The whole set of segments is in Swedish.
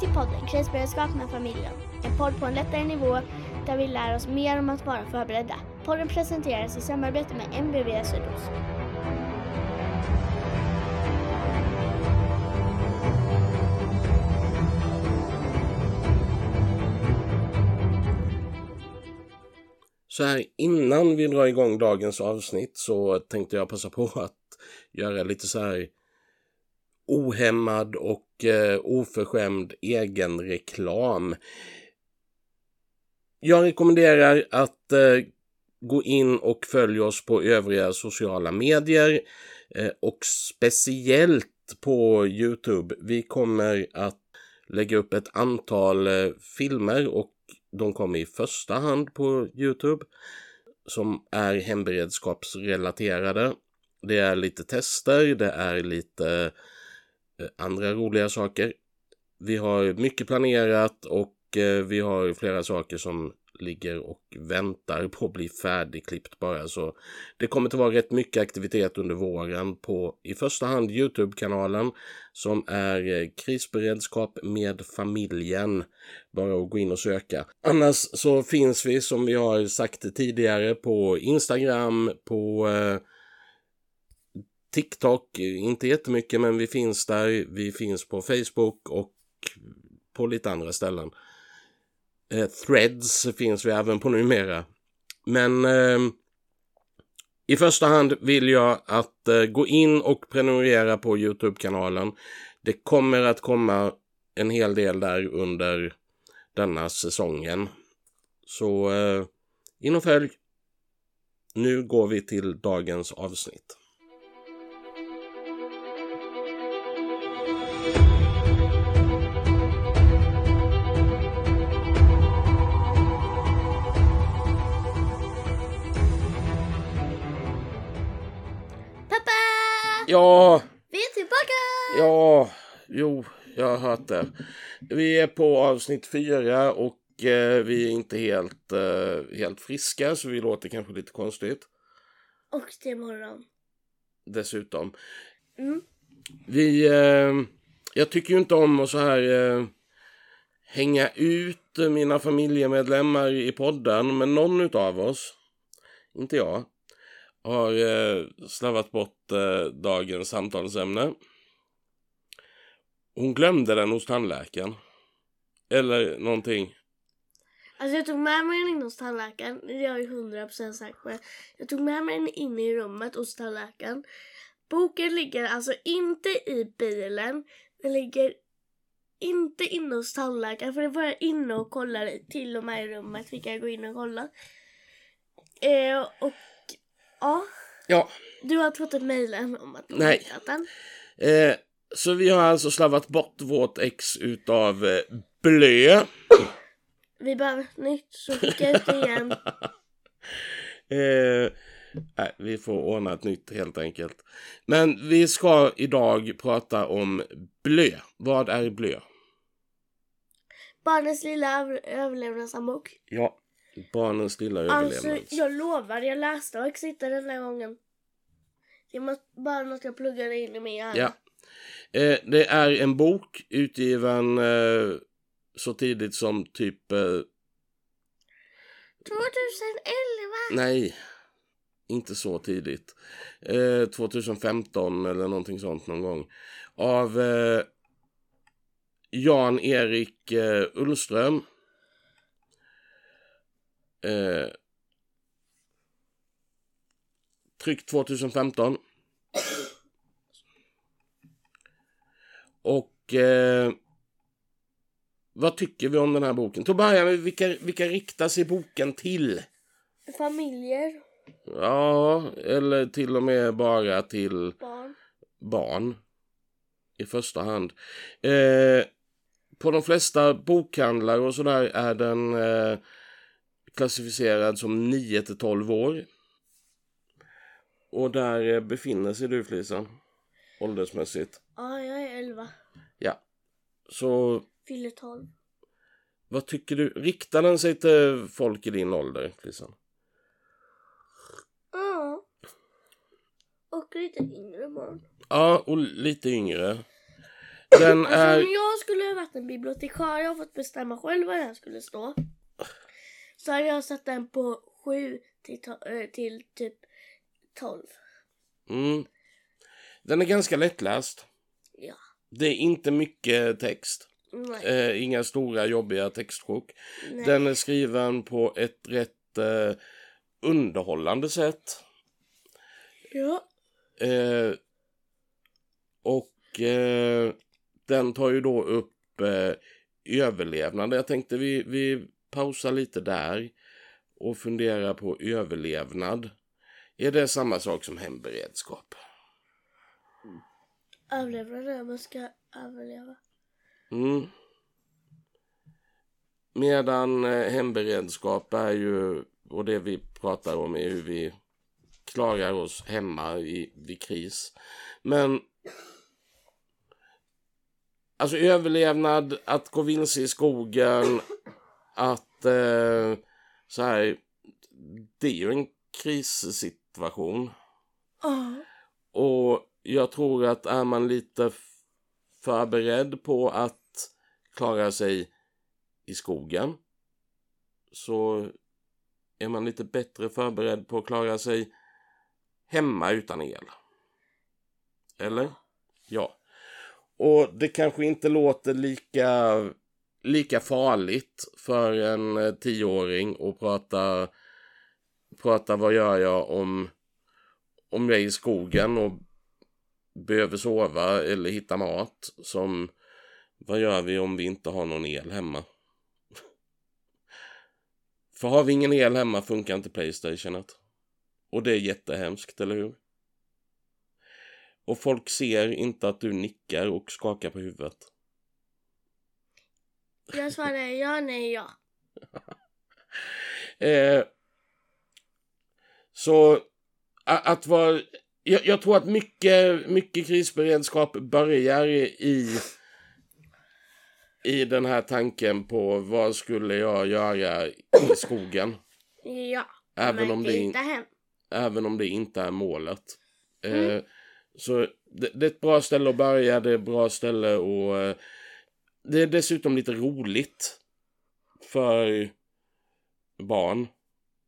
Välkommen till podden Krisberedskap med familjen. En podd på en lättare nivå där vi lär oss mer om att vara förberedda. Podden presenteras i samarbete med MBV Sydost. Så här innan vi drar igång dagens avsnitt så tänkte jag passa på att göra lite så här ohämmad och eh, oförskämd egenreklam. Jag rekommenderar att eh, gå in och följa oss på övriga sociala medier eh, och speciellt på Youtube. Vi kommer att lägga upp ett antal eh, filmer och de kommer i första hand på Youtube som är hemberedskapsrelaterade. Det är lite tester, det är lite eh, Eh, andra roliga saker. Vi har mycket planerat och eh, vi har flera saker som ligger och väntar på att bli färdigklippt bara. Så det kommer att vara rätt mycket aktivitet under våren på i första hand Youtube-kanalen som är eh, krisberedskap med familjen. Bara att gå in och söka. Annars så finns vi som vi har sagt tidigare på Instagram, på eh, TikTok, eh, inte jättemycket men vi finns där. Vi finns på Facebook och på lite andra ställen. Eh, threads finns vi även på numera. Men eh, i första hand vill jag att eh, gå in och prenumerera på Youtube-kanalen. Det kommer att komma en hel del där under denna säsongen. Så eh, in och följ. Nu går vi till dagens avsnitt. Ja, Vi är tillbaka! ja, jo, jag har hört det. Vi är på avsnitt fyra och eh, vi är inte helt, eh, helt friska så vi låter kanske lite konstigt. Och det är morgon. Dessutom. Mm. Vi, eh, jag tycker ju inte om att så här eh, hänga ut mina familjemedlemmar i podden, men någon utav oss, inte jag, har eh, slarvat bort eh, dagens samtalsämne. Hon glömde den hos tandläkaren. Eller någonting. Alltså jag tog med mig den in hos tandläkaren. Det är jag ju 100% säker på. Jag tog med mig den in i rummet hos tandläkaren. Boken ligger alltså inte i bilen. Den ligger inte inne hos tandläkaren. För det var jag inne och kollade till och med i rummet. Fick jag gå in och kolla. Eh, och ja, Ja, du har fått ett mejl än om att har Nej. hittat den. eh, så vi har alltså slarvat bort vårt ex utav eh, blö. Vi behöver ett nytt så skicka ut det igen. Eh, nej, vi får ordna ett nytt helt enkelt. Men vi ska idag prata om blö. Vad är blö? Barnens lilla över- överlevnadshandbok. Ja, barnens lilla Alltså, överlevnad. jag lovar, jag läste och inte den här gången. Det måste bara något jag pluggade in i min hjärna. Ja. Eh, det är en bok utgiven eh, så tidigt som typ... Eh, 2011! nej, inte så tidigt. Eh, 2015 eller någonting sånt någon gång. Av eh, Jan-Erik eh, Ullström. Eh, tryckt 2015. Och eh, vad tycker vi om den här boken? Till att börja med, vilka, vilka riktar sig boken till? Familjer, Ja, eller till och med bara till barn. barn i första hand. Eh, på de flesta bokhandlar och sådär är den eh, klassificerad som 9 till 12 år. Och där eh, befinner sig du Felicia, åldersmässigt. Ja, jag är 11. Ja, så Fyller 12. vad tycker du? Riktar den sig till folk i din ålder, Felicia? Ja. Och lite yngre barn. Ja, och lite yngre. Den Alltså är... om jag skulle ha varit en bibliotekarie och fått bestämma själv var den skulle stå. Så hade jag satt den på 7 till, eh, till typ 12. Mm, den är ganska lättläst. Ja. Det är inte mycket text. Nej. Eh, inga stora jobbiga textsjok. Den är skriven på ett rätt eh, underhållande sätt. Ja. Eh, och eh, den tar ju då upp eh, överlevnad. Jag tänkte vi, vi pausar lite där och funderar på överlevnad. Är det samma sak som hemberedskap? Överlevnad man ska överleva. Mm. Medan eh, hemberedskap är ju, och det vi pratar om är hur vi klarar oss hemma i, vid kris. Men alltså överlevnad, att gå vilse i skogen, att eh, så här, det är ju en krissituation. Ja. Och jag tror att är man lite förberedd på att klara sig i skogen så är man lite bättre förberedd på att klara sig hemma utan el. Eller? Ja. Och det kanske inte låter lika, lika farligt för en eh, tioåring att prata, prata vad gör jag om om jag är i skogen och behöver sova eller hitta mat som vad gör vi om vi inte har någon el hemma? För har vi ingen el hemma funkar inte Playstationet. Och det är jättehemskt, eller hur? Och folk ser inte att du nickar och skakar på huvudet. Jag svarar ja, nej, ja. Eh, så att vara... Jag, jag tror att mycket, mycket krisberedskap börjar i, i den här tanken på vad skulle jag göra i skogen. Ja. Även om det inte hem. Även om det inte är målet. Eh, Mm. så det, det är ett bra ställe att börja, det är ett bra ställe och eh, det är dessutom lite roligt för barn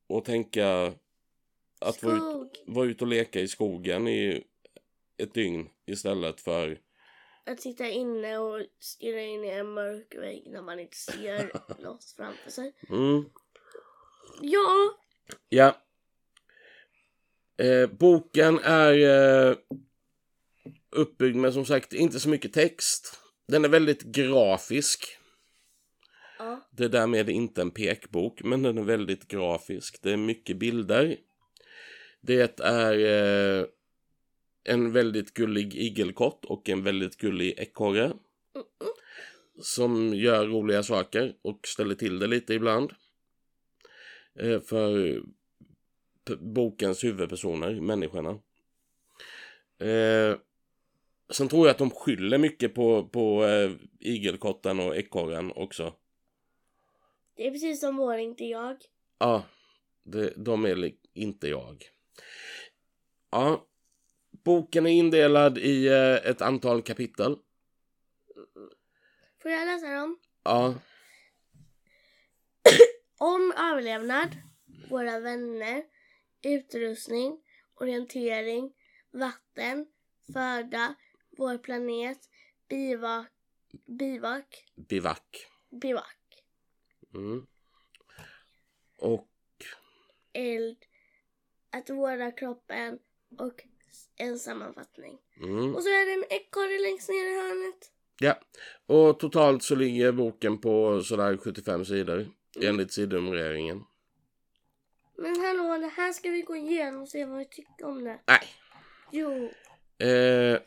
att tänka att ut, Skog. vara ute och leka i skogen i ett dygn istället för Att sitta inne och stirra in i en mörk vägg när man inte ser något framför sig. mm, Ja. Ja. Eh, boken är eh, uppbyggd med som sagt inte så mycket text. Den är väldigt grafisk. Ja. Det är därmed inte en pekbok, men den är väldigt grafisk. Det är mycket bilder. Det är eh, en väldigt gullig igelkott och en väldigt gullig ekorre. Mm-mm. Som gör roliga saker och ställer till det lite ibland. Eh, för bokens huvudpersoner, människorna. Eh, sen tror jag att de skyller mycket på, på eh, igelkotten och ekorren också. Det är precis som vår inte jag. Ja, det, de är inte jag. Ja, boken är indelad i eh, ett antal kapitel. Får jag läsa dem? Ja, Om överlevnad, våra vänner, utrustning, orientering, vatten, föda, vår planet, bivak, bivak, bivack. bivak, Mm. Och eld, att vårda kroppen och en sammanfattning. mm. Och så är det en ekorre längst ner i hörnet. Ja, och totalt så ligger boken på sådär 75 sidor enligt sidnumreringen. Men hallå, det här ska vi gå igenom och se vad vi tycker om det. Nej, Jo, Eh,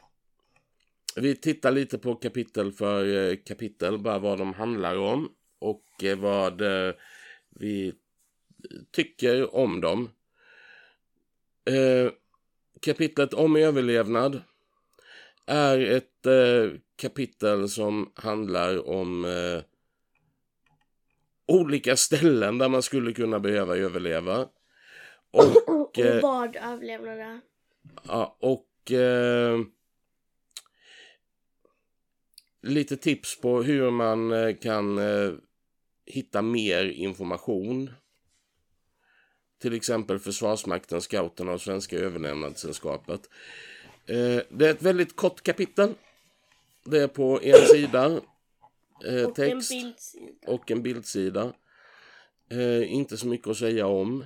vi tittar lite på kapitel för eh, kapitel, bara vad de handlar om och eh, vad eh, vi tycker om dem. Kapitlet om överlevnad är ett kapitel som handlar om olika ställen där man skulle kunna behöva överleva. Och och vad överlevnad är. Ja, och... Lite tips på hur man eh, kan eh, hitta mer information. Till exempel Försvarsmakten, Scouterna och Svenska överlevnadssällskapet. Eh, det är ett väldigt kort kapitel. Det är på en sida Och text en bildsida. och en bildsida. Inte så mycket att säga om.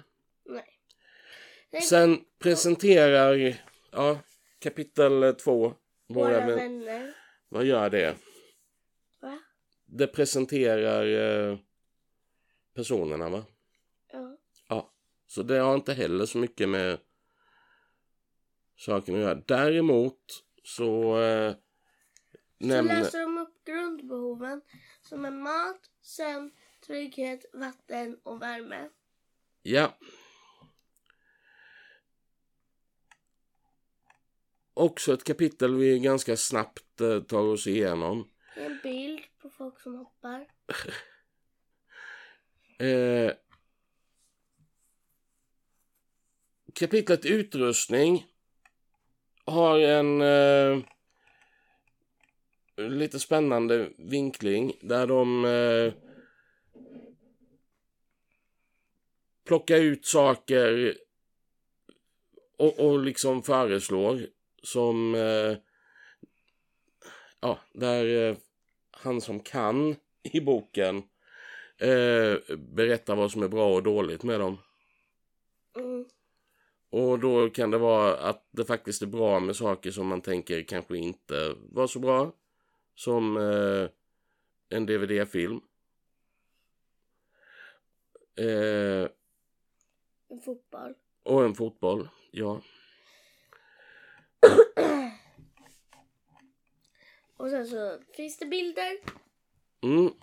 Sen presenterar ja, kapitel två. våra Våra vän- vänner. Vad gör det? Va? Det presenterar eh, personerna va? Ja. Ja. Så det har inte heller så mycket med saken att göra. Däremot så eh, Så nämner... läser de upp grundbehoven som är mat, sömn, trygghet, vatten och värme. Ja. Också ett kapitel vi ganska snabbt eh, tar oss igenom. En bild på folk som hoppar. Eh, kapitlet utrustning har en eh, lite spännande vinkling där de eh, plockar ut saker och, och liksom föreslår som eh, ja, där eh, han som kan i boken eh, berättar vad som är bra och dåligt med dem. Mm. Och då kan det vara att det faktiskt är bra med saker som man tänker kanske inte var så bra. Som eh, en DVD-film. Eh, En fotboll. och en fotboll, ja. Och sen så finns det bilder. Mm.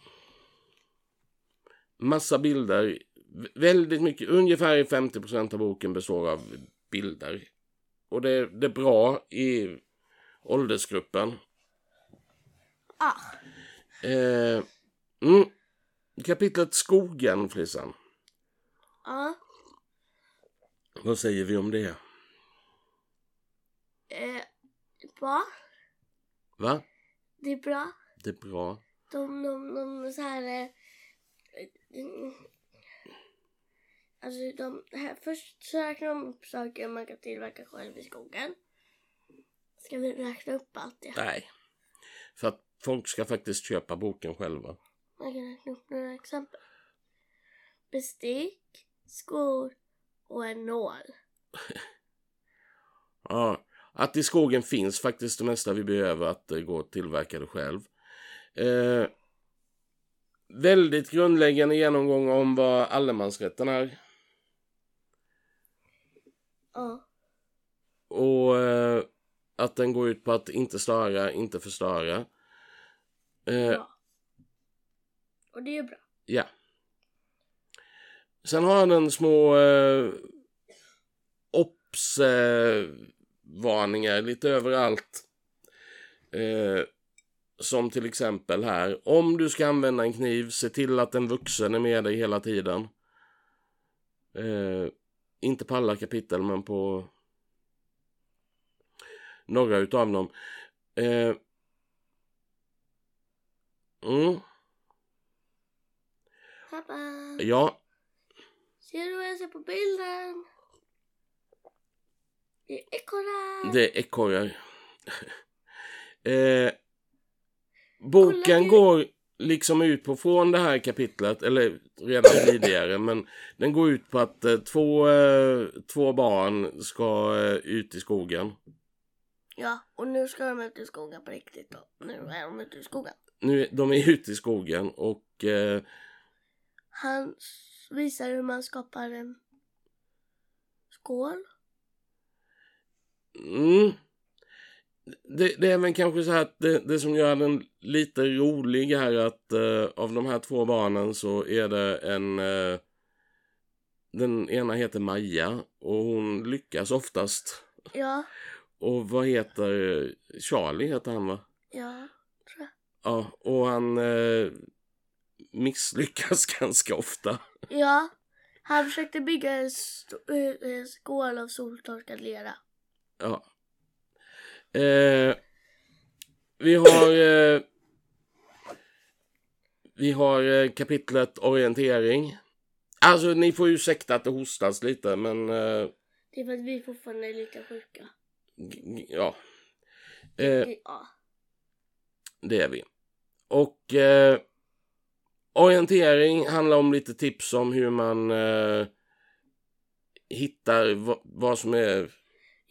Massa bilder. Väldigt mycket, ungefär 50% av boken består av bilder. Och det, det är bra i åldersgruppen. Ah, Eh, mm. Kapitlet Skogen, Flissan. ja. Vad säger vi om det? Eh, bra. Va? Det är bra. Det är bra. De, de, de så här... Eh, alltså de, här, först så räknar de upp saker man kan tillverka själv i skogen. Ska vi räkna upp allt det? Nej. För att folk ska faktiskt köpa boken själva. Man kan räkna upp några exempel. Bestick, skor och en nål. Ja. Att i skogen finns faktiskt det mesta vi behöver att eh, gå och tillverka det själv. Eh, väldigt grundläggande genomgång om vad allemansrätten är. Ja. Och eh, att den går ut på att inte störa, inte förstöra. Eh, ja. Och det är ju bra. Ja. Sen har den små eh, obs eh, varningar lite överallt. Eh, som till exempel här. Om du ska använda en kniv, se till att en vuxen är med dig hela tiden. Eh, inte på alla kapitel, men på några utav dem. Eh, mm, Pappa, ja, ser du vad jag ser på bilden? Ekorrar. Det är ekorrar. eh, boken går liksom ut på, från det här kapitlet, eller redan tidigare, men den går ut på att eh, två, eh, två barn ska eh, ut i skogen. Ja, och nu ska de ut i skogen på riktigt då. Nu är de ute i skogen. Nu, de är ute i skogen och eh, Han visar hur man skapar en skål. Mm. Det, det är väl kanske så här att det, det som gör den lite rolig är att eh, av de här två barnen så är det en... Eh, den ena heter Maja och hon lyckas oftast. Ja, Och vad heter Charlie heter han va? ja, tror jag. Ja, och han eh, misslyckas ganska ofta. Ja, han försökte bygga en st- eh, eh, skål av soltorkad lera. Ja. Eh, vi har eh, vi har eh, kapitlet orientering. Alltså ni får ursäkta att det hostas lite men eh, Det är för att vi fortfarande är lika sjuka. ja. Eh, Ja. det är vi. Och eh, orientering handlar om lite tips om hur man hittar va- vad som är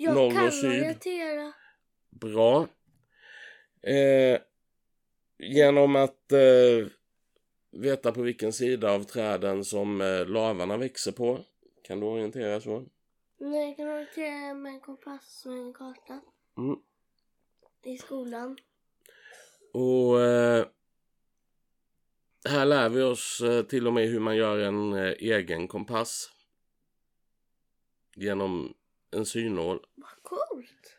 Jag Norr och kan syd. orientera. bra. Eh, genom att eh, veta på vilken sida av träden som eh, lavarna växer på. Kan du orientera så? Nej, jag kan orientera med en kompass och en karta. Mm. I skolan. Och eh, här lär vi oss eh, till och med hur man gör en eh, egen kompass. Genom en synål. Vad coolt.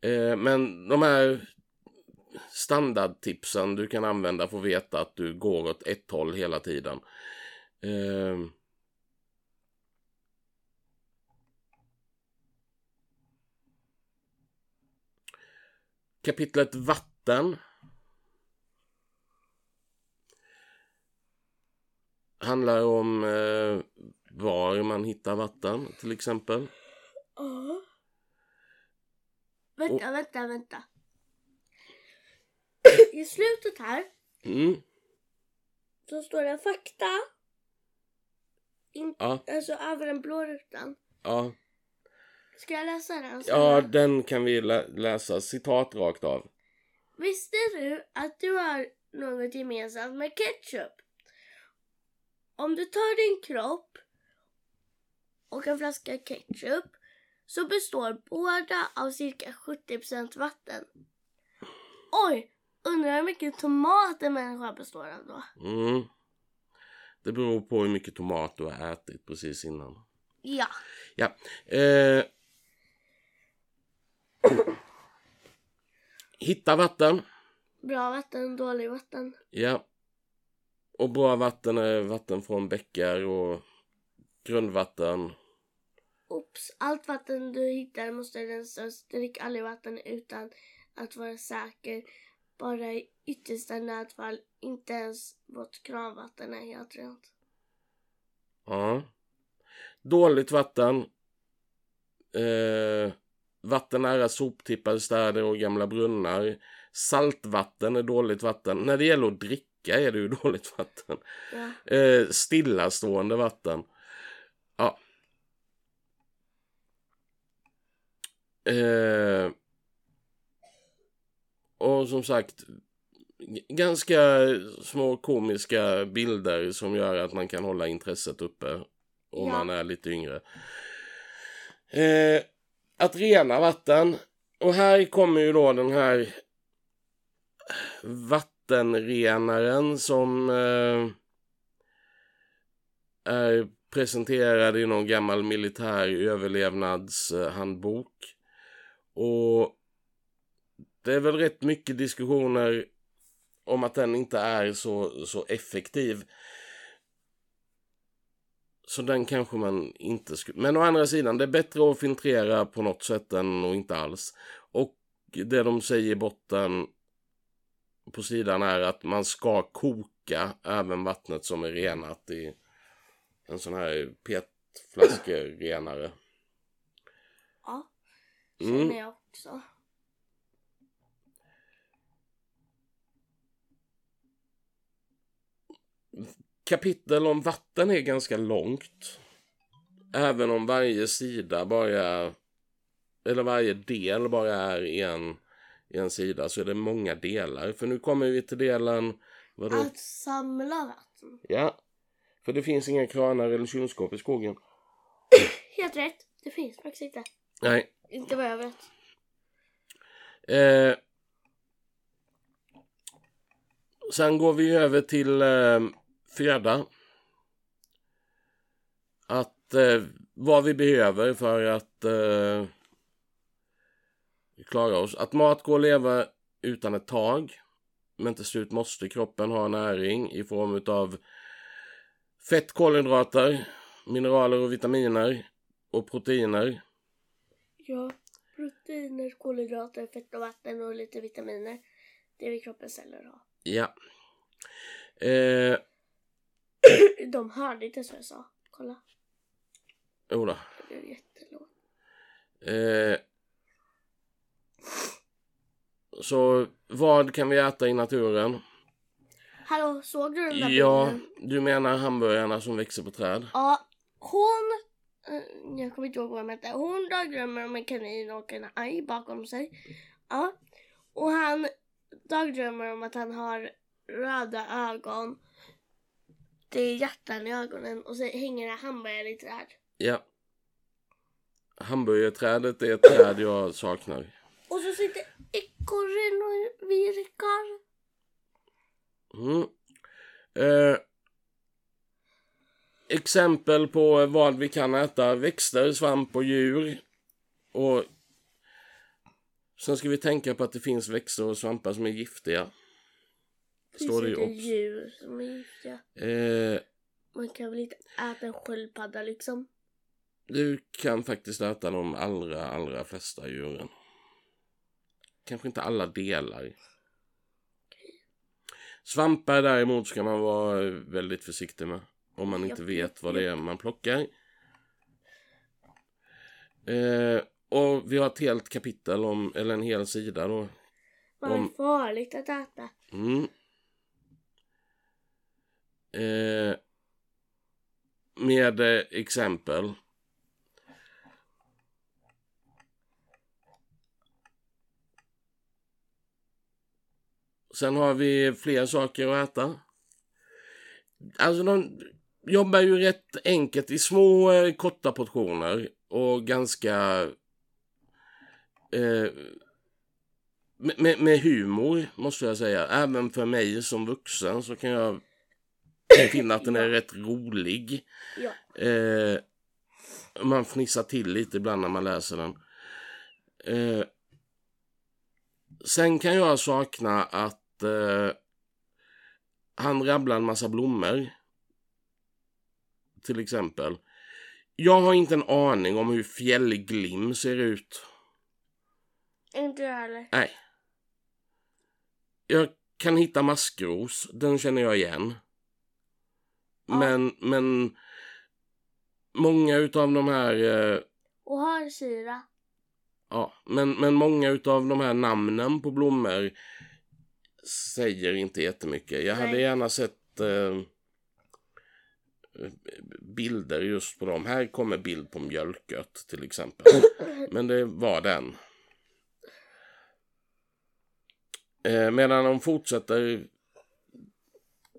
Eh, men de här standardtipsen du kan använda för att veta att du går åt ett håll hela tiden. Eh, kapitlet vatten. Handlar om eh, var man hittar vatten till exempel. Ja. Vänta, vänta, vänta. I slutet här Mm, så står det fakta. In, ja, Alltså över den blå rutan. ja. Ska jag läsa den? Ja, den kan vi lä- läsa citat rakt av. Visste du att du har något gemensamt med ketchup? Om du tar din kropp och en flaska ketchup så består båda av cirka 70% vatten. Oj, undrar hur mycket tomat en människa består av då? Mm. Det beror på hur mycket tomat du har ätit precis innan. Ja. Ja. Eh. Hitta vatten. Bra vatten, dålig vatten. Ja. Och bra vatten är vatten från bäckar och grundvatten. Oops, allt vatten du hittar måste rensas. Drick aldrig vatten utan att vara säker. Bara i yttersta nödfall. Inte ens vårt kranvatten är helt rent. Ja. Dåligt vatten. Eh, vatten nära soptippar, städer och gamla brunnar. Saltvatten är dåligt vatten. När det gäller att dricka är det ju dåligt vatten. Ja. Eh, stillastående vatten. Eh, och som sagt, ganska små komiska bilder som gör att man kan hålla intresset uppe om Ja. man är lite yngre. Eh, att rena vatten. Och här kommer ju då den här vattenrenaren som eh, är presenterad i någon gammal militär överlevnadshandbok. Och det är väl rätt mycket diskussioner om att den inte är så, så effektiv. Så den kanske man inte skulle... Men å andra sidan, det är bättre att filtrera på något sätt än och inte alls. Och det de säger i botten på sidan är att man ska koka även vattnet som är renat i en sån här petflaskerenare. Mm. känner jag också. Kapitel om vatten är ganska långt. Även om varje sida bara, eller varje del bara är en, en sida så är det många delar. För nu kommer vi till delen, vadå? Att samla vatten. Ja, för det finns inga kranar eller kylskåp i skogen. Helt rätt. Det finns faktiskt inte. Nej. Inte vad jag vet. Eh, sen går vi över till eh, föda. Att eh, vad vi behöver för att eh, klara oss. Att mat går att leva utan ett tag. Men till slut måste kroppen ha näring i form av fett, kolhydrater, mineraler och vitaminer och proteiner. Ja, proteiner, kolhydrater, fett och vatten och lite vitaminer. Det vill kroppens celler ha. Ja. Eh, De hörde inte så jag sa. Kolla. jodå. Det blev jättelågt. Eh, så vad kan vi äta i naturen? Hallå, såg du den där Ja, bilden? du menar hamburgarna som växer på träd? Ja, hon... eh, Jag kommer inte ihåg vad hon hette. Hon dagdrömmer om en kanin och en haj bakom sig. Ja. Och han dagdrömmer om att han har röda ögon. Det är hjärtan i ögonen och så hänger det hamburgare i träd. Ja. Hamburgerträdet är ett träd jag saknar. Och så sitter ekorren och virkar. Mm. Eh, exempel på vad vi kan äta. Växter, svamp och djur. Och sen ska vi tänka på att det finns växter och svampar som är giftiga. Står det ju finns också. djur som är giftiga. Eh, Man kan väl inte äta en sköldpadda liksom. du kan faktiskt äta de allra, allra flesta djuren. Kanske inte alla delar. Svampar däremot ska man vara väldigt försiktig med. Om man inte vet vad det är man plockar. Eh, och vi har ett helt kapitel om, eller en hel sida då. Vad är farligt att äta? Mm. Eh, med eh, exempel. Sen har vi fler saker att äta. Alltså de jobbar ju rätt enkelt i små eh, korta portioner och ganska eh, med, med, humor måste jag säga. Även för mig som vuxen så kan jag finna att den är rätt rolig. Ja. Eh, man fnissar till lite ibland när man läser den. Eh, sen kan jag sakna att eh, han rabblar en massa blommor. Till exempel. Jag har inte en aning om hur fjällglim ser ut. Inte jag heller. Nej. Jag kan hitta maskros, den känner jag igen. Ja. Men, men många utav de här, eh, Och hörsyra. ja, men, men många utav de här namnen på blommor säger inte jättemycket. Jag hade Nej. gärna sett eh, bilder just på dem. Här kommer bild på mjölkört till exempel. Men det var den. Eh, medan de fortsätter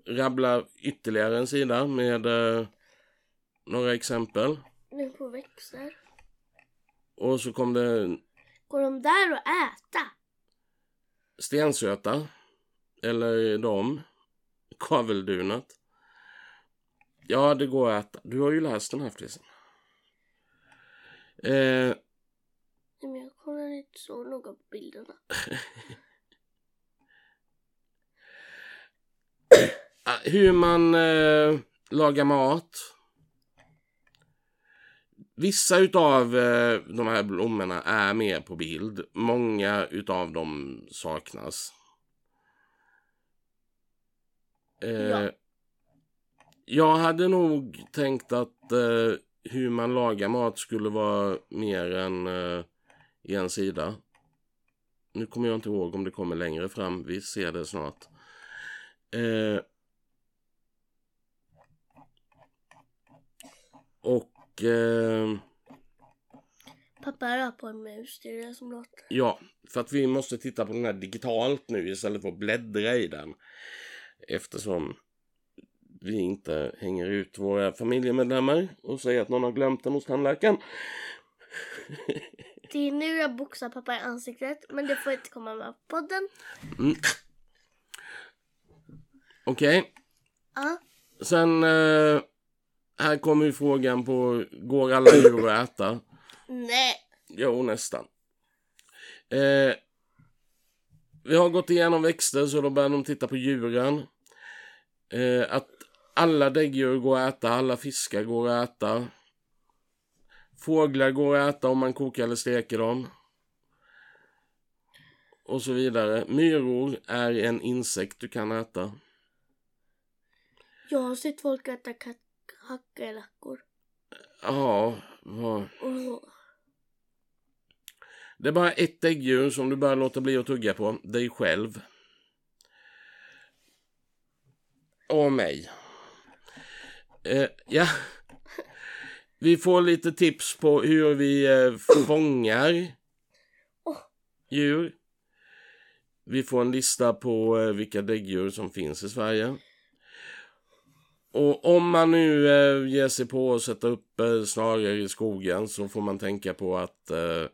rabbla ytterligare en sida med eh, några exempel. Nu på växter. Och så kom det Går de där att äta? stensöta. Eller de. Kaveldunat. Ja, det går att äta. Du har ju läst den här förresten. Eh, men jag kollar inte så noga på bilderna. Ah, hur man eh, lagar mat. Vissa utav eh, de här blommorna är med på bild. Många utav dem saknas. Eh, Ja. Jag hade nog tänkt att eh, hur man lagar mat skulle vara mer än eh, en sida. Nu kommer jag inte ihåg om det kommer längre fram. Vi ser det snart. Eh, och eh, Pappa rör på en mus, det är det som låter. ja, för att vi måste titta på den här digitalt nu istället för att bläddra i den. Eftersom vi inte hänger ut våra familjemedlemmar och säger att någon har glömt den hos tandläkaren. Det är nu jag boxar pappa i ansiktet, men det får inte komma med på podden. Mm. Okej, Ja, sen eh, här kommer ju frågan på går alla djur att äta? nej. Jo, nästan. Eh, vi har gått igenom växter så då börjar de titta på djuren. Eh, att alla däggdjur går att äta, alla fiskar går att äta. Fåglar går att äta om man kokar eller steker dem. och så vidare. Myror är en insekt du kan äta. Jag har sett folk äta kack- kackerlackor. Ja, vad... Det är bara ett däggdjur som du bör låta bli att tugga på. Dig själv. Och mig. Eh, ja. Vi får lite tips på hur vi eh, fångar djur. Vi får en lista på eh, vilka däggdjur som finns i Sverige. Och om man nu eh, ger sig på att sätta upp eh, snarare i skogen så får man tänka på att eh,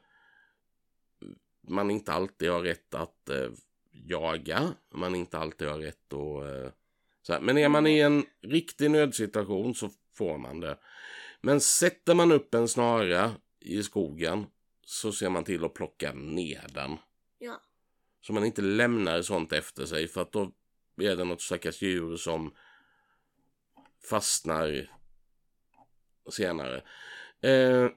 man inte alltid har rätt att eh, jaga. Man inte alltid har rätt att... Så här. Men är man i en riktig nödsituation så får man det. Men sätter man upp en snara i skogen så ser man till att plocka ner den. Ja. Så man inte lämnar sånt efter sig för att då är det något stackars djur som fastnar senare. Eh,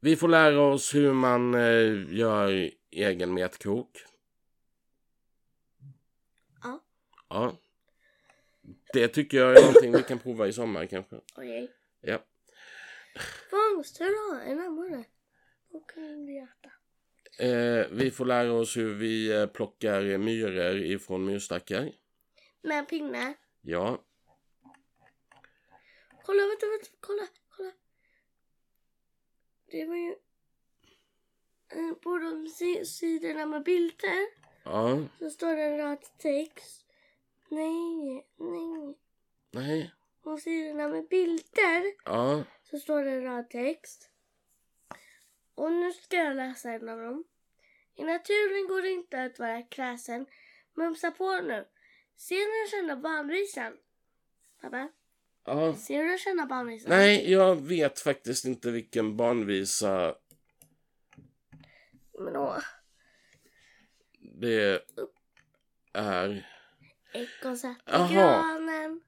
vi får lära oss hur man eh, gör egen metkrok. Ja. Det tycker jag är någonting vi kan prova i sommar kanske. Okej. Ja. Fångster då? En amore. Vad kan vi äta? Eh, vi får lära oss hur vi eh, plockar myror ifrån myrstackar. Med en pinne. Ja. Kolla, vänta, vänta, kolla, kolla. Det var ju... eh, På de si- sidorna med bilder Ja. så står det en rad text. Nej, nej. Nej. På sidorna med bilder Ja. så står det en rad text. Och nu ska jag läsa en av dem. I naturen går det inte att vara kräsen. Mumsa på nu. Ser du känna barnvisan? Pappa, Ja. ser du känna barnvisan? Nej, jag vet faktiskt inte vilken barnvisa Men åh, det är. Ekorn satt i Jaha. granen.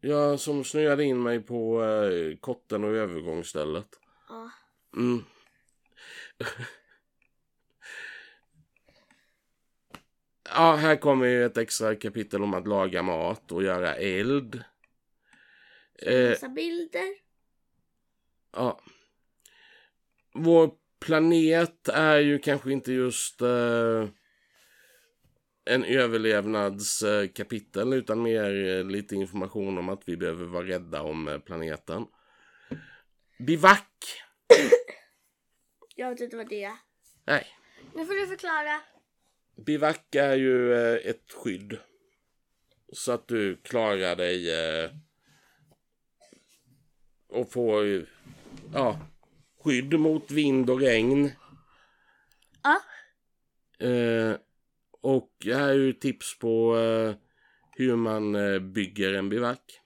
Jag som snöade in mig på eh, kotten och övergångsstället. Ja, Mm. ja, här kommer ju ett extra kapitel om att laga mat och göra eld. Eh, visa bilder. ja. Vår planet är ju kanske inte just eh, en överlevnadskapitel utan mer eh, lite information om att vi behöver vara rädda om eh, planeten. Bivack! Jag vet inte vad det är. Nej. Nu får du förklara. Bivack är ju eh, ett skydd. Så att du klarar dig och får ja, skydd mot vind och regn. Ja, Eh, och här är ju tips på eh, hur man eh, bygger en bivack.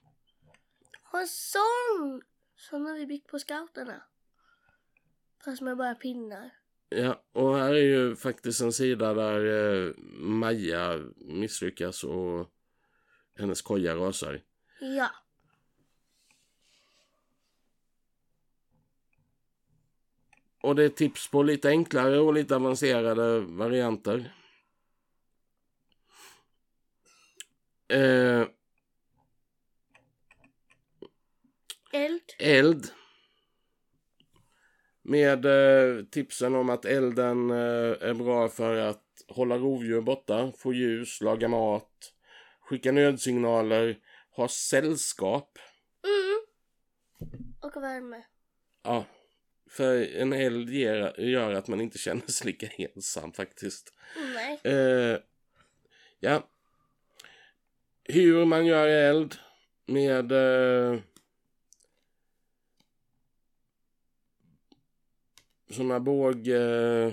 och sån! Sån har vi byggt på scouterna. Fast med bara pinnar. Ja, och här är ju faktiskt en sida där eh, Maja misslyckas och hennes koja rasar. Ja. Och det är tips på lite enklare och lite avancerade varianter. Eh, Eld. eld. Med eh, tipsen om att elden eh, är bra för att hålla rovdjur borta, få ljus, laga mat, skicka nödsignaler, ha sällskap. Mm. Och värme. Ja, för en eld ger, gör att man inte känner sig lika ensam faktiskt. Nej. Eh, ja. Hur man gör eld med eh, sådana båg... Eh,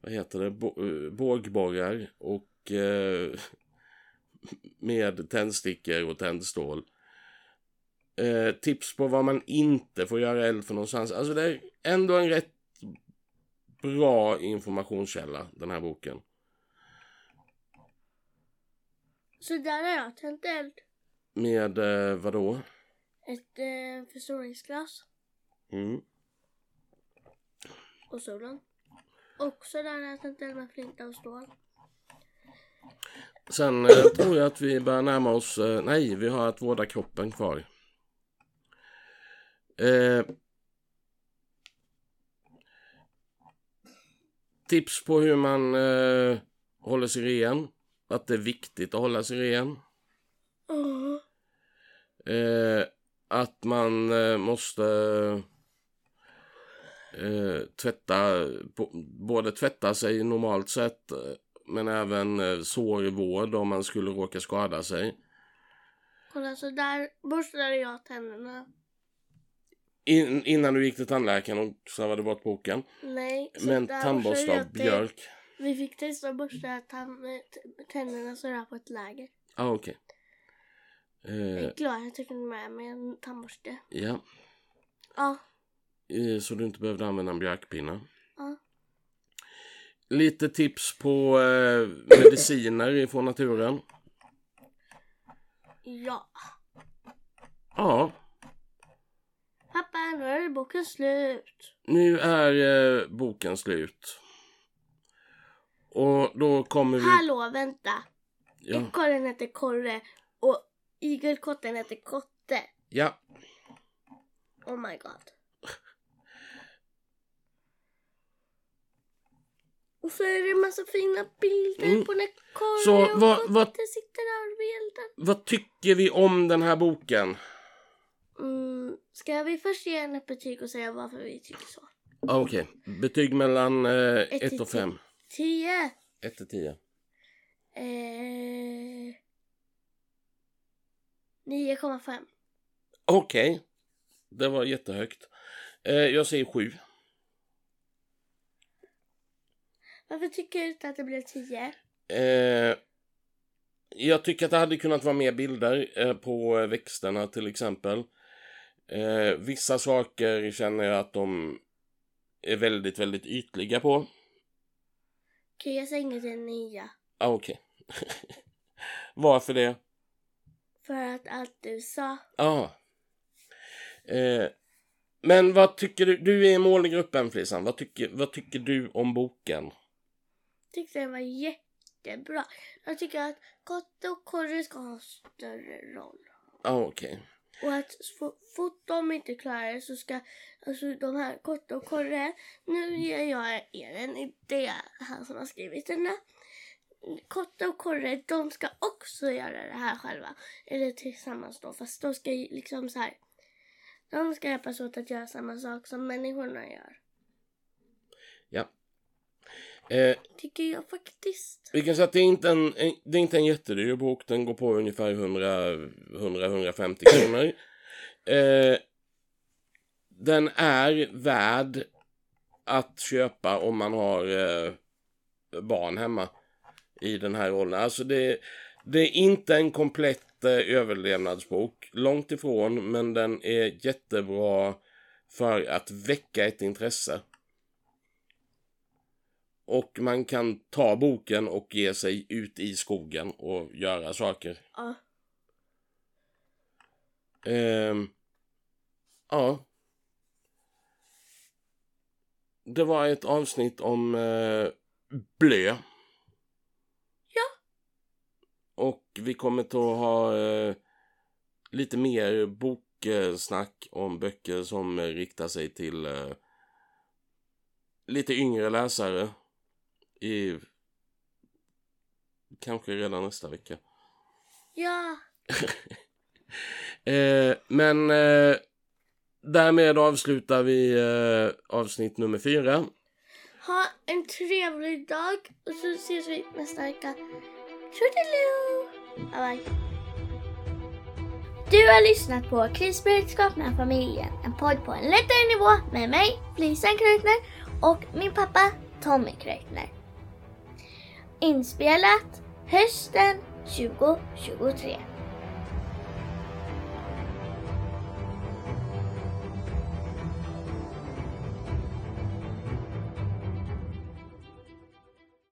vad heter det? Bo, eh, bågborrar och eh, med tändstickor och tändstål. Eh, tips på vad man inte får göra eld för någonstans. Alltså det är ändå en rätt bra informationskälla, den här boken. Så där har jag tänt eld. Med eh, vad då? Ett eh, förstoringsglas. Mm. Och solen. Också där att inte med flinta och stål. Sen eh, tror jag att vi börjar närma oss, eh, nej vi har att vårda kroppen kvar. Eh, tips på hur man eh, håller sig ren. Att det är viktigt att hålla sig ren. Åh. Eh, att man eh, måste eh, tvätta, både tvätta sig normalt sett eh, men även eh, sårvård om man skulle råka skada sig. Kolla så där borstade jag tänderna. In, innan du gick till tandläkaren och slarvade bort boken. Nej. Men tandborste av björk. Vi fick testa att borsta tänderna sådär på ett läger. Ah, okej. Jag Eh, är glad att jag tog med mig en tandborste. ja, Ja. eh, så du inte behövde använda en björkpinne. Ja. Lite tips på eh, mediciner ifrån naturen. Ja. Ja, Pappa, nu är boken slut. nu är eh, boken slut. Och då kommer vi... Hallå, vänta. Ja, Ekorren heter Korre och igelkotten heter Kotte. ja, Oh my god. Och så är det en massa fina bilder Mm. på när Korre Så och vad- Kotte vad- sitter där och veldar. vad tycker vi om den här boken? Mm, ska vi först ge henne ett betyg och säga varför vi tycker så? Ah, Okej, betyg mellan 1 Ett till och 5. 10. 1 till 10. Eh, 9,5. Okej, det var jättehögt. Eh, jag säger 7. Varför tycker du inte att det blev 10? Eh, jag tycker att det hade kunnat vara mer bilder eh, på eh, växterna till exempel. Eh, vissa saker känner jag att de är väldigt, väldigt ytliga på. Okej, jag säger till en 9. Ah, Okej. Varför det? För att allt du sa. Ja. Eh, men vad tycker du? Du är i målgruppen Flissan. Vad tycker, vad tycker du om boken? tyckte den var jättebra. Jag tycker att Kotte och Korre ska ha större roll. Ja, okej. Och att så fort de inte klarar det så ska alltså de här Kotte och Korre, nu ger jag er en idé, han som har skrivit den här. Kotte och Korre, de ska också göra det här själva. Eller tillsammans då, fast de ska liksom så här. De ska hjälpas åt att göra samma sak som människorna gör. Eh, Tycker jag faktiskt. vi kan säga att det är inte en, en, det är inte en jättedyr bok. Den går på ungefär 100-150 kronor. Eh, den är värd att köpa om man har eh, barn hemma i den här åldern. Alltså det, det är inte en komplett eh, överlevnadsbok. Långt ifrån, men den är jättebra för att väcka ett intresse. Och man kan ta boken och ge sig ut i skogen och göra saker. Ja. Ehm, ja. Det var ett avsnitt om eh, blö. Ja. Och vi kommer att ha eh, lite mer boksnack om böcker som riktar sig till eh, lite yngre läsare. I kanske redan nästa vecka. Ja. Eh, men eh, därmed avslutar vi eh, avsnitt nummer fyra. Ha en trevlig dag och så ses vi nästa vecka. Tjodiloo! Bye bye. Du har lyssnat på Krisberedskap med familjen. En podd på en lättare nivå med mig, Flisan Kreutner och min pappa Tommy Kreutner. Inspelat hösten 2023.